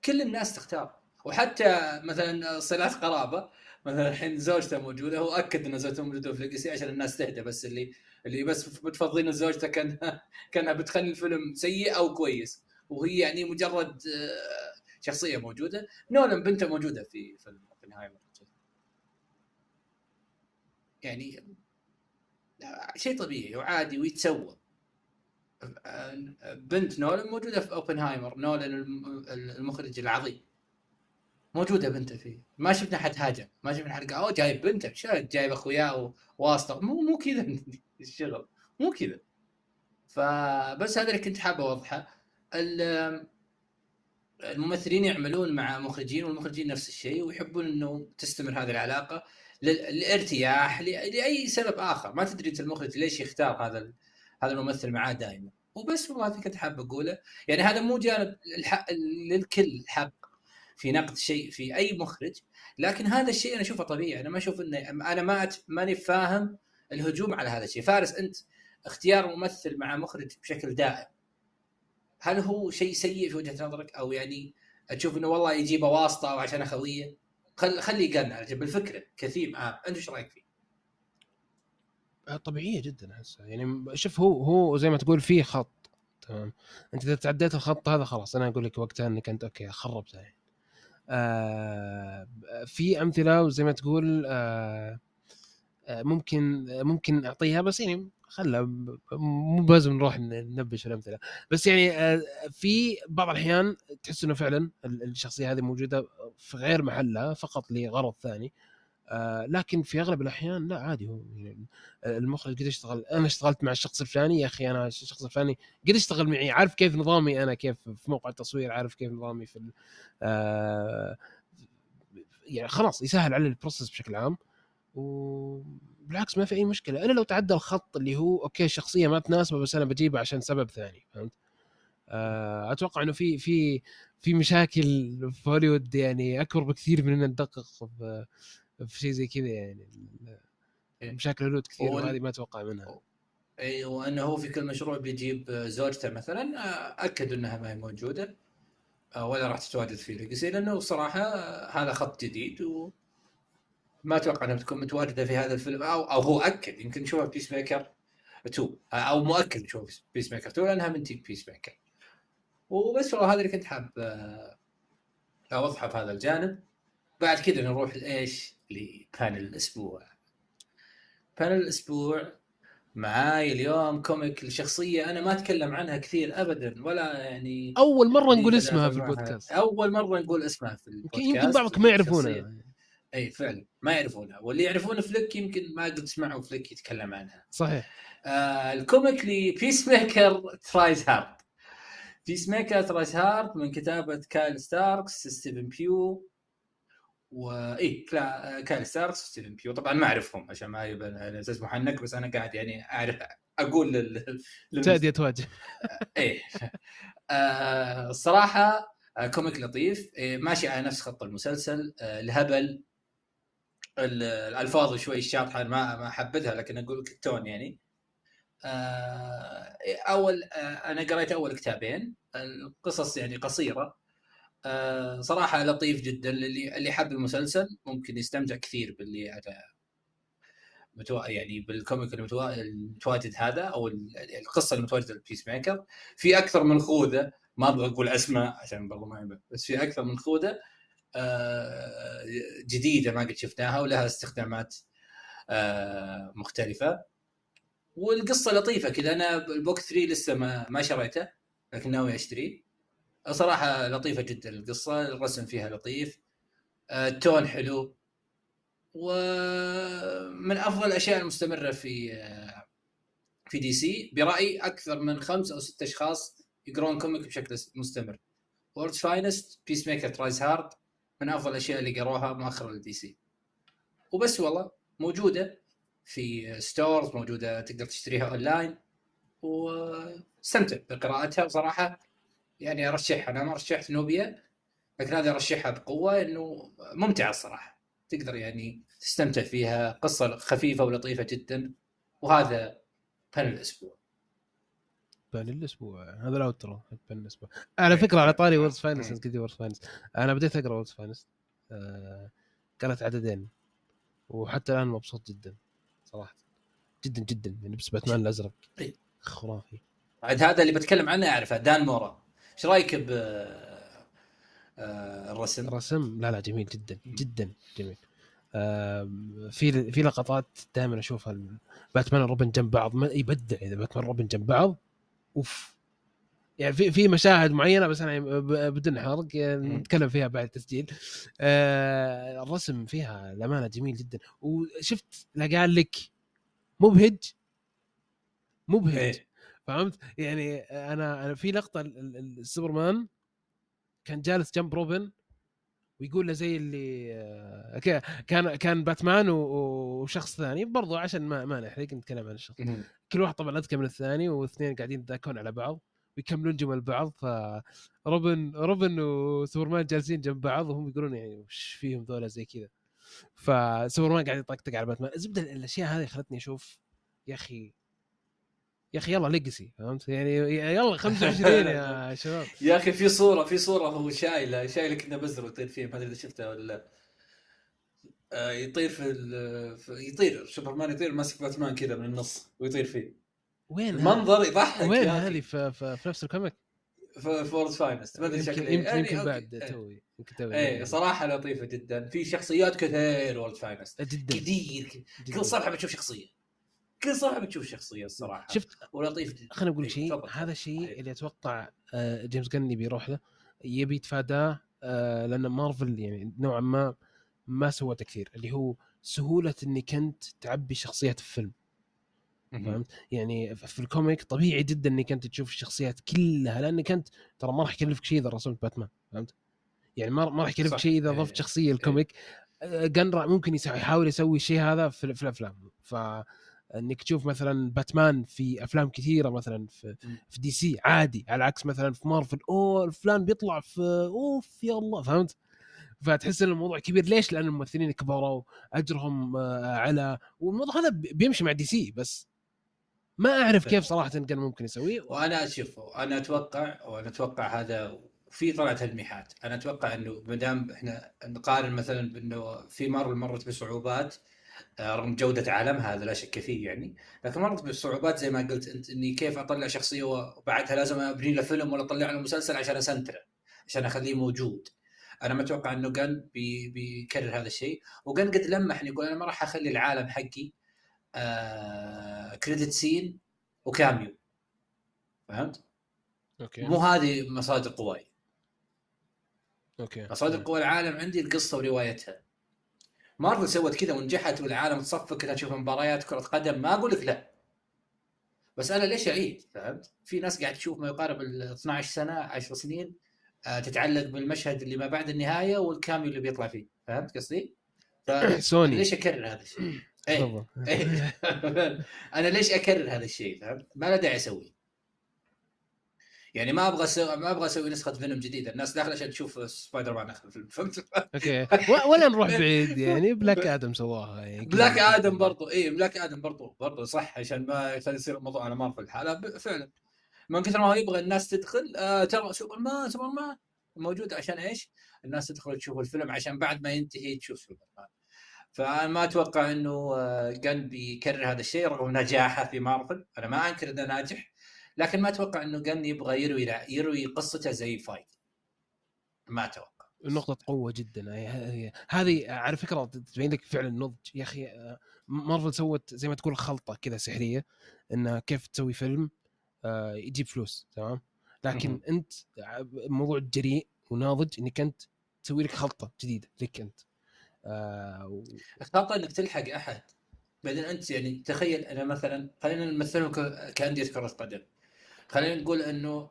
كل الناس تختار. وحتى مثلا صلات قرابة مثلا الحين زوجته موجودة هو أكد إن زوجته موجودة في ليجاسي عشان الناس تهدى بس اللي اللي بس بتفضلين زوجته كان كانها بتخلي الفيلم سيء أو كويس. وهي يعني مجرد آه، شخصية موجودة. نولان بنته موجودة في فيلم أوبنهايمر. يعني شيء طبيعي وعادي ويتسوى. بنت نولان موجودة في أوبنهايمر نولان الم- المخرج العظيم. موجودة بنته فيه. ما شفنا حد هاجم. ما شفنا حد قال أوه جايب بنته. شو جايب اخوياه وواسطة. مو مو كذا الشغل. مو كذا. فبس هذا اللي كنت حابه أوضحه. ال- الممثلين يعملون مع مخرجين والمخرجين نفس الشيء ويحبون إنه تستمر هذه العلاقة لل- للارتياح لأي سبب آخر. ما تدري أنت المخرج ليش يختار هذا هذا الممثل معاه دائما وبس والله كنت حاب أقوله. يعني هذا مو جانب الحق للكل حق في نقد شيء في أي مخرج لكن هذا الشيء أنا أشوفه طبيعي أنا ما أشوف إنه أنا ما. ماني فاهم الهجوم على هذا الشيء فارس أنت اختيار ممثل مع مخرج بشكل دائم هل هو شيء سيء في وجهة نظرك أو يعني تشوف إنه والله يجيبه واسطة أو عشان اخويه خل خليه يقنع بالفكرة كثير آه. أنت إيش رأيك فيه؟ آه، طبيعية جدا احسها يعني شوف هو هو زي ما تقول في خط تمام أنت إذا تعديت الخط هذا خلاص أنا أقول لك وقتها إنك أنت أوكي خربتها يعني. آه في أمثلة وزي ما تقول آه, آه، ممكن ممكن أعطيها بس يعني خلا مو لازم نروح ننبش الأمثلة. بس يعني في بعض الأحيان تحس إنه فعلا الشخصية هذه موجودة في غير محلها فقط لغرض ثاني. آه لكن في أغلب الأحيان لا عادي هو يعني المخرج قد يشتغل أنا اشتغلت مع الشخص الفلاني يا أخي أنا الشخص الفلاني قد يشتغل معي عارف كيف نظامي أنا كيف في موقع التصوير عارف كيف نظامي في آه يعني خلاص يسهل على ال process بشكل عام وبالعكس ما في أي مشكلة الا لو تعدى الخط اللي هو okay الشخصيه ما تناسبه بس أنا بجيبه عشان سبب ثاني فهمت؟ آه أتوقع إنه في في في مشاكل في هوليوود يعني أكبر بكثير من ان ندقق في في شيء زي كذا يعني إيه. مشاكل هوليوود كثير وهذه ما أتوقع منها اي وانه هو في كل مشروع بيجيب زوجته مثلا أكدوا إنها ما هي موجودة آه، ولا راح تتواجد في Legacy لأنه صراحة هذا خط جديد و ما أتوقع إنها بتكون متواجدة في هذا الفيلم أو أو هو أكد يمكن نشوفها في Peacemaker 2 أو مؤكد نشوف Peacemaker 2 لأنها من team Peacemaker وبس والله هذا اللي كنت حاب آه، أوضحه في هذا الجانب بعد كذا نروح لإيش؟ ل panel الأسبوع. panel الأسبوع معاي اليوم comic لشخصية أنا ما أتكلم عنها كثير أبدا ولا يعني أول مرة نقول اسمها في البودكاست. أول مرة نقول اسمها في البودكاست. يمكن بعضكم ما يعرفونها. أي فعلا ما يعرفونها. واللي يعرفون فليك يمكن ما قد سمعوا فليك يتكلم عنها. صحيح. آه ال comic ل Peacemaker Tries Hard Peacemaker Tries Hard من كتابة كايل ستاركس ستيفن بيو. إي كايل ستاركس ستيفن بيو. طبعا ما أعرفهم عشان ما يبان أساس محنك بس أنا قاعد يعني أعرف أقول لل تادية تواجه إيه. آه الصراحه آه comic لطيف. إيه ماشي على نفس خط المسلسل. آه الهبل الألفاظ شوي الشاطحه ما ما حبتها لكن أقول لك ال tone يعني. آه أول آه أنا قريت أول كتابين. القصص يعني قصيرة. آه صراحة لطيف جدا. اللي اللي حب المسلسل ممكن يستمتع كثير باللي على متو... يعني بال comic المتواجد هذا أو القصة المتواجدة لل Peacemaker في أكثر من خوذة ما أبغى أقول أسماء عشان برضو ما بس في أكثر من خوذة آه، جديدة ما قد شفناها ولها استخدامات آه، مختلفة. والقصة لطيفة كذا. أنا البوك 3 لسه ما ما شريته لكن ناوي أشتريه. صراحة لطيفة جدا. القصة الرسم فيها لطيف. آه، التون حلو. ومن أفضل الأشياء المستمرة في في دي سي. برأيي أكثر من خمس أو ست أشخاص يقرون comic بشكل مستمر. World's Finest Peacemaker Tries Hard من أفضل الأشياء اللي قروها مؤخرا لل DC. وبس والله موجودة في stores موجودة تقدر تشتريها اونلاين واستمتع بقراءتها. بصراحه يعني أرشحها. أنا ما رشحت نوبيا لكن هذا أرشحها بقوة إنه ممتعة الصراحة. تقدر يعني تستمتع فيها. قصة خفيفة ولطيفة جدا. وهذا panel الأسبوع. panel الأسبوع. هذا ال outro panel الأسبوع. على فكرة على طاري World's Finest قد World's Finest أنا بديت أقرأ World's Finest آه قرأت عددين. وحتى الآن مبسوط جدا صراحة. جدا جدا. يعني بس باتمان الأزرق. خرافي. عاد هذا اللي بتكلم عنه أعرفه دان مورا. إيش رأيك ب آه، الرسم؟ الرسم؟ لا لا جميل جدا جدا جميل. في في لقطات دائما أشوفها باتمان وروبن جنب بعض يبدع إذا باتمان وروبن جنب بعض أوف. يعني في في مشاهد معينة بس أنا بدون حرق نتكلم فيها بعد التسجيل. آه الرسم فيها الامانه جميل جدا. وشفت لا قال لك مبهج؟ مبهج. إيه. فهمت؟ يعني أنا أنا في لقطة السوبرمان كان جالس جنب روبن ويقول له زي اللي آه، كان كان باتمان وشخص ثاني برضو عشان ما ما نحرق نتكلم عن الشخص. كل واحد طبعا أذكى من الثاني والاثنين قاعدين يتذاكون على بعض ويكملون جمل بعض فروبن روبن وسوبرمان جالسين جنب بعض وهم يقولون يعني وش فيهم ذولا زي كذا. فسوبرمان قاعد يطقطق على باتمان. الزبدة الأشياء هذه خلتني أشوف يا أخي يا أخي يلا Legacy فهمت يعني يلا 25 يا شباب يا أخي في صورة في صورة هو شايله شايله كنه بزر ويطير فيه ما أدري إذا شفتها ولا لا آه، يطير في, في يطير سوبرمان يطير ماسك باتمان كذا من النص ويطير فيه وين؟ المنظر يضحك وين. هذه في, في, في نفس ال comic؟ في World's Finest ما أدري شكله يمكن, يعني يمكن. بعد. توي يمكن توي إيه صراحة لطيفة جدا في شخصيات كثير World's Finest جدا كثير كل. صفحه بتشوف شخصية كل صفحه بتشوف شخصية الصراحة شفت ولطيف خليني أقول لك إيه، شيء. هذا الشيء إيه. اللي أتوقع آه، جيمس جن يبي يروح له يبي يتفاداه آه، لأن مارفل يعني نوعا ما ما سوته كثير اللي هو سهولة إنك أنت تعبي شخصيات في فيلم فهمت؟ يعني في ال comic طبيعي جدا إنك أنت تشوف الشخصيات كلها لأنك أنت ترى ما راح يكلفك شيء إذا رسمت باتمان فهمت؟ يعني ما ما راح يكلفك. شيء إذا إيه. ضفت شخصية ال comic آه، Gunn ممكن يحاول يسوي الشيء هذا في, في الأفلام ف إنك تشوف مثلا باتمان في أفلام كثيرة مثلا في. في DC عادي على عكس مثلا في مارفل أوه فلان بيطلع في أوف يا الله فهمت؟ فتحس إن الموضوع كبير ليش؟ لأن الممثلين كبروا أجرهم آه، على والموضوع هذا بي- بيمشي مع DC بس ما أعرف كيف صراحة كان ممكن يسويه وأنا أشوف أنا أتوقع وأنا أتوقع هذا في طلعت تلميحات أنا أتوقع إنه ما دام إحنا نقارن مثلا بإنه في مارفل مرت بصعوبات رغم جودة عالمها هذا لا شك فيه يعني. لكن مرت بصعوبات زي ما قلت أنت إني كيف أطلع شخصية وبعدها لازم أبني له فيلم ولا أطلع له مسلسل عشان أسنتره عشان أخليه موجود. أنا ما أتوقع إنه جن بي بيكرر هذا الشيء. وجن قد لمح يقول أنا ما راح أخلي العالم حقي آه كريدت سين و cameo. فهمت؟ okay. مو هذه مصادر قواي. okay. مصادر قوى العالم عندي القصة وروايتها. مارفل سوت كذا ونجحت والعالم تصفق كذا تشوف مباريات كرة قدم ما أقول لك لا بس أنا ليش أعيد فهمت؟ في ناس قاعد تشوف ما يقارب ال 12 سنة 10 سنين آه، تتعلق بالمشهد اللي ما بعد النهاية وال cameo اللي بيطلع فيه فهمت قصدي؟ سوني ليش أكرر هذا الشيء؟ تفضل إيه. أنا ليش أكرر هذا الشيء فهمت؟ ما له داعي أسويه. يعني ما أبغى أسوي ما أبغى أسوي نسخة فيلم جديده، الناس داخلة عشان تشوف سبايدر مان آخر الفيلم فهمت؟ okay. ولا نروح بعيد يعني. Black Adam سواها يعني. Black Adam برضو. اي Black Adam برضو. برضو صح عشان ما يصير الموضوع على مارفل الحالة فعلا. من كثر ما هو يبغى الناس تدخل آه ترى Superman Superman موجود عشان إيش؟ الناس تدخل تشوف الفيلم عشان بعد ما ينتهي تشوف سوبر مان فأنا ما أتوقع إنه آه، جن بيكرر هذا الشيء رغم نجاحه في مارفل أنا ما أنكر إنه ناجح. لكن ما أتوقع إنه جن يبغى يروي يروي قصته زي فايت. ما أتوقع. نقطة قوة جدا. هذه على فكرة تبين لك فعلا نضج. يا أخي آه، مارفل سوت زي ما تقول خلطة كذا سحرية انها كيف تسوي فيلم آه، يجيب فلوس تمام؟ لكن. أنت ع- موضوع جريء وناضج إنك أنت تسوي لك خلطة جديدة لك أنت. آه، الخطا إنك تلحق أحد. بعدين أنت يعني تخيل أنا مثلا خلينا نمثلهم كأندية كرة قدم. خلينا نقول إنه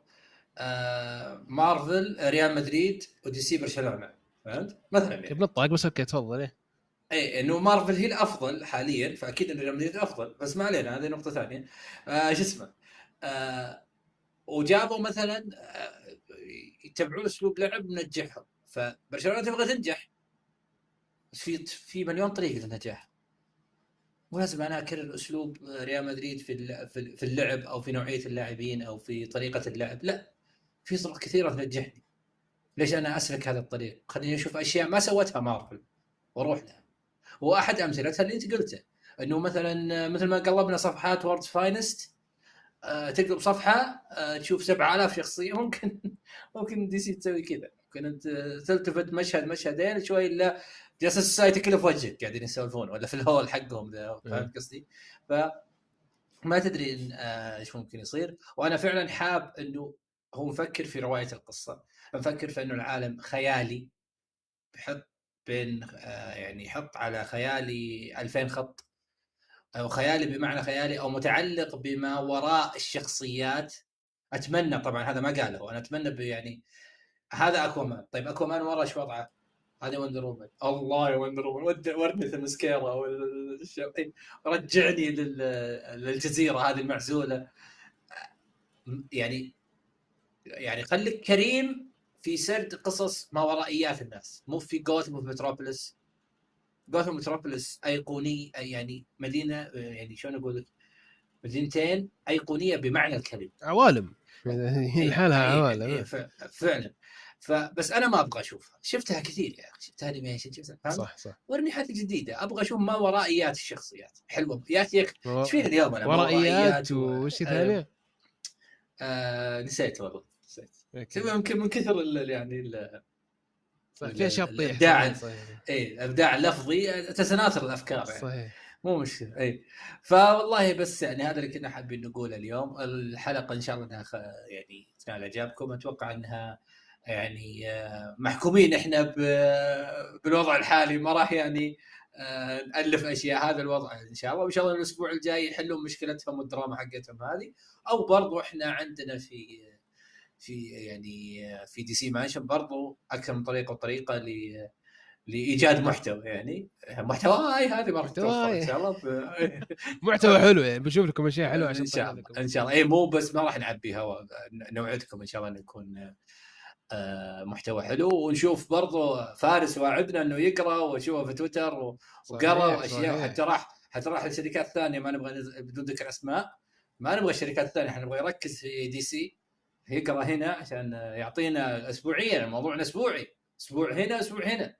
آه مارفل ريال مدريد و DC برشلونة. فهمت؟ مثلا يعني. بنطاق بس okay تفضل إيه. اي إنه مارفل هي الأفضل حاليا فأكيد انه ريال مدريد أفضل. بس ما علينا هذه نقطة ثانية. آه شو اسمه؟ آه وجابوا مثلا آه يتبعون أسلوب لعب منجحهم. فبرشلونة تبغى تنجح. في في مليون طريقة للنجاح لازم أنا أكرر أسلوب ريال مدريد في في اللعب أو في نوعية اللاعبين أو في طريقة اللعب. لا في طرق كثيرة تنجحني. ليش أنا أسلك هذا الطريق؟ خليني أشوف أشياء ما سوتها مارفل وأروح لها. وأحد أمثلتها اللي أنت قلته إنه مثلا مثل ما قلبنا صفحات World's Finest آه، تقلب صفحة آه، تشوف 7000 شخصية. ممكن ممكن DC تسوي كذا. ممكن أنت تلتفت مشهد مشهدين شوي إلا Justice Society كله في وجهك قاعدين يسولفون ولا في ال hall حقهم ذا فهمت قصدي؟ ف ما تدري آه، إيش ممكن يصير. وأنا فعلا حاب إنه هو مفكر في رواية القصة. مفكر في إنه العالم خيالي بحط بين آه، يعني يحط على خيالي 2000 خط. أو خيالي بمعنى خيالي أو متعلق بما وراء الشخصيات. أتمنى طبعا هذا ما قاله. أنا أتمنى يعني هذا Aquaman. طيب Aquaman ورا إيش وضعه؟ هذه Wonder Woman الله يا Wonder Woman ورني Themyscira رجعني للجزيرة هذه المعزولة. يعني يعني خليك كريم في سرد قصص ما ورائيات الناس. مو في Gotham أو في Metropolis جوثم متروبوليس أيقوني يعني مدينة يعني شلون أقول لك؟ مدينتين أيقونية بمعنى الكلمة. عوالم. هي لحالها عوالم. فعلا. فبس أنا ما أبغى أشوفها. شفتها كثير يا أخي. شفتها انيميشن شفتها صح صح. ورني حاجة جديدة. أبغى أشوف ما ورائيات الشخصيات. حلوة. يا أخي إيش فيني اليوم أنا؟ ورائيات وش ثانية؟ آه نسيت والله نسيت. يمكن من كثر يعني ال في اشياء تطيح الإبداع. اي الابداع اللفظي تتناثر الأفكار يعني. صحيح. مو مشكلة. اي فوالله بس يعني هذا اللي كنا حابين نقوله اليوم. الحلقة إن شاء الله إنها يعني تنال إعجابكم. أتوقع إنها يعني آه، محكومين إحنا بالوضع الحالي ما راح يعني آه، نألف أشياء هذا الوضع إن شاء الله. وإن شاء الله الأسبوع الجاي يحلون مشكلتهم والدراما حقتهم هذه. أو برضو إحنا عندنا في في يعني في DC Mansion برضو أكثر من طريقة وطريقة ل لإيجاد محتوى يعني. محتوى هاي هذه ما راح إن شاء الله. محتوى حلو يعني بنشوف لكم أشياء حلوة عشان ان شاء الله إن شاء الله. اي مو بس ما راح نعبي هواء نوعدكم إن شاء الله آه، محتوى حلو. ونشوف برضو فارس واعدنا إنه يقرأ واشوفه في تويتر وقرأ واشياء حتى راح حتى راح لشركات ثانية ما نبغى بدون ذكر أسماء. ما نبغى الشركات الثانية إحنا نبغى يركز في DC يقرأ هنا عشان يعطينا اسبوعيا الموضوع أسبوعي. أسبوع هنا أسبوع هنا.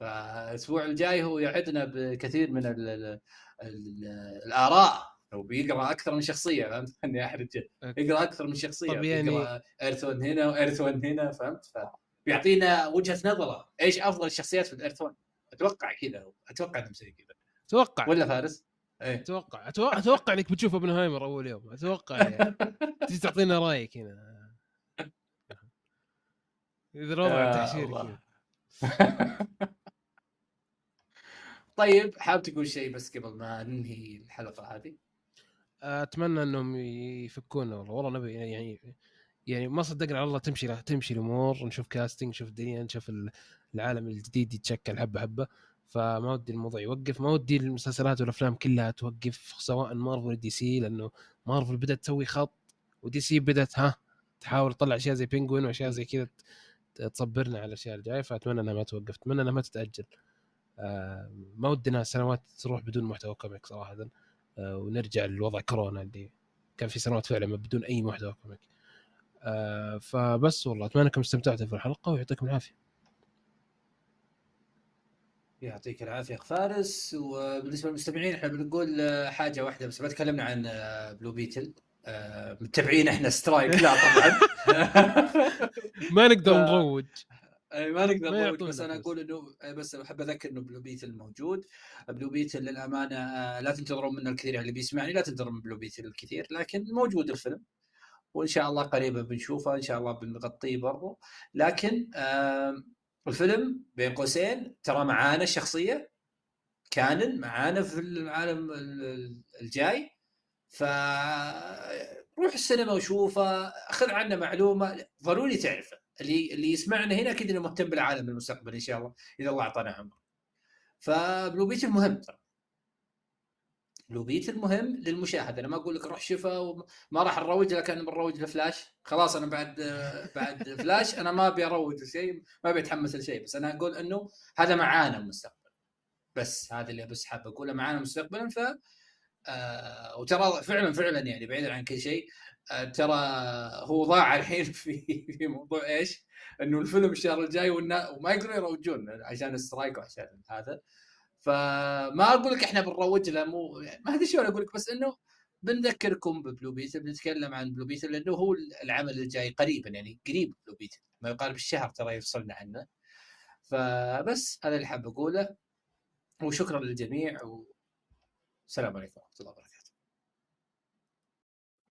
فالأسبوع الجاي هو يعدنا بكثير من ال ال ال الآراء. لو بيقرأ أكثر من شخصية فهمت؟ إني أحرج. يقرأ أكثر من شخصية طب يعني يقرأ Earth One هنا و Earth One هنا فهمت؟ فبيعطينا وجهة نظرة. إيش أفضل الشخصيات في ال Earth One أتوقع كذا أتوقع انه زي كذا. أتوقع ولا فارس؟ إيه. أتوقع. أتوقع إنك بتشوف أوبنهايمر أول يوم. أتوقع يعني. تجي تعطينا رأيك هنا. إذا الوضع تحشير كذا. طيب حاب تقول شيء بس قبل ما ننهي الحلقة هذه؟ أتمنى إنهم يفكونا والله. والله نبي يعني يعني ما صدقنا على الله تمشي تمشي الأمور نشوف كاستنج نشوف الدنيا نشوف العالم الجديد يتشكل حبة حبة. فما ودي الموضوع يوقف ما ودي المسلسلات والأفلام كلها توقف سواء Marvel و DC لأنه مارفل بدأت تسوي خط و DC بدأت ها تحاول تطلع أشياء زي Penguin وأشياء زي كذا تصبرنا على الأشياء الجاية. فأتمنى إنها ما توقف أتمنى إنها ما تتأجل. آه ما ودنا سنوات تروح بدون محتوى comic صراحة. ونرجع لوضع كورونا اللي كان في سنوات فعلا بدون أي محتوى comic آه فبس والله أتمنى أنكم استمتعتوا في الحلقة ويعطيكم العافية. يعطيك العافية اخ فارس. وبالنسبة للمستمعين إحنا بنقول آه، حاجة واحدة بس ما تكلمنا عن Blue آه، Beetle آه، متابعين إحنا strike لا طبعا. ما نقدر نروج. ما نقدر نروج بس أنا أقول إنه بس أحب أذكر إنه Blue Beetle موجود. Blue Beetle للأمانة لا تنتظرون منه الكثير اللي بيسمعني لا تنتظرون من Blue Beetle الكثير لكن موجود الفيلم. وإن شاء الله قريبا بنشوفه إن شاء الله بنغطيه برضو. لكن الفيلم بين قوسين ترى معانا الشخصيه كانن معانا في العالم الجاي. ف روح السينما وشوفه خذ عنه معلومة ضروري تعرفه. اللي اللي يسمعنا هنا أكيد إنه مهتم بالعالم المستقبل إن شاء الله إذا الله أعطانا عمر فبلو بيت المهم ترى. Blue Beetle المهم للمشاهد أنا ما أقول لك روح شوفه وما راح نروج لك أنا بنروج لفلاش خلاص أنا بعد بعد فلاش أنا ما أبي أروج لشيء ما أبي أتحمس لشيء بس أنا أقول إنه هذا معانا المستقبل. بس هذا اللي بس حاب أقوله معانا مستقبلا ف آه وترى فعلا فعلا يعني بعيدا عن كل شيء ترى هو ضاع الحين في في موضوع إيش؟ إنه الفيلم الشهر الجاي وما يقدرون يروجون عشان ال strike وعشان هذا. فما أقول لك إحنا بنروج له مو يعني ما أدري شلون أقول لك بس إنه بنذكركم ببلو بيتل بنتكلم عن بلو بيتل لأنه هو العمل الجاي قريبا يعني قريب بلو بيتل. ما يقارب الشهر ترى يفصلنا عنه فبس هذا اللي حاب أقوله. وشكرا للجميع والسلام عليكم ورحمة الله وبركاته.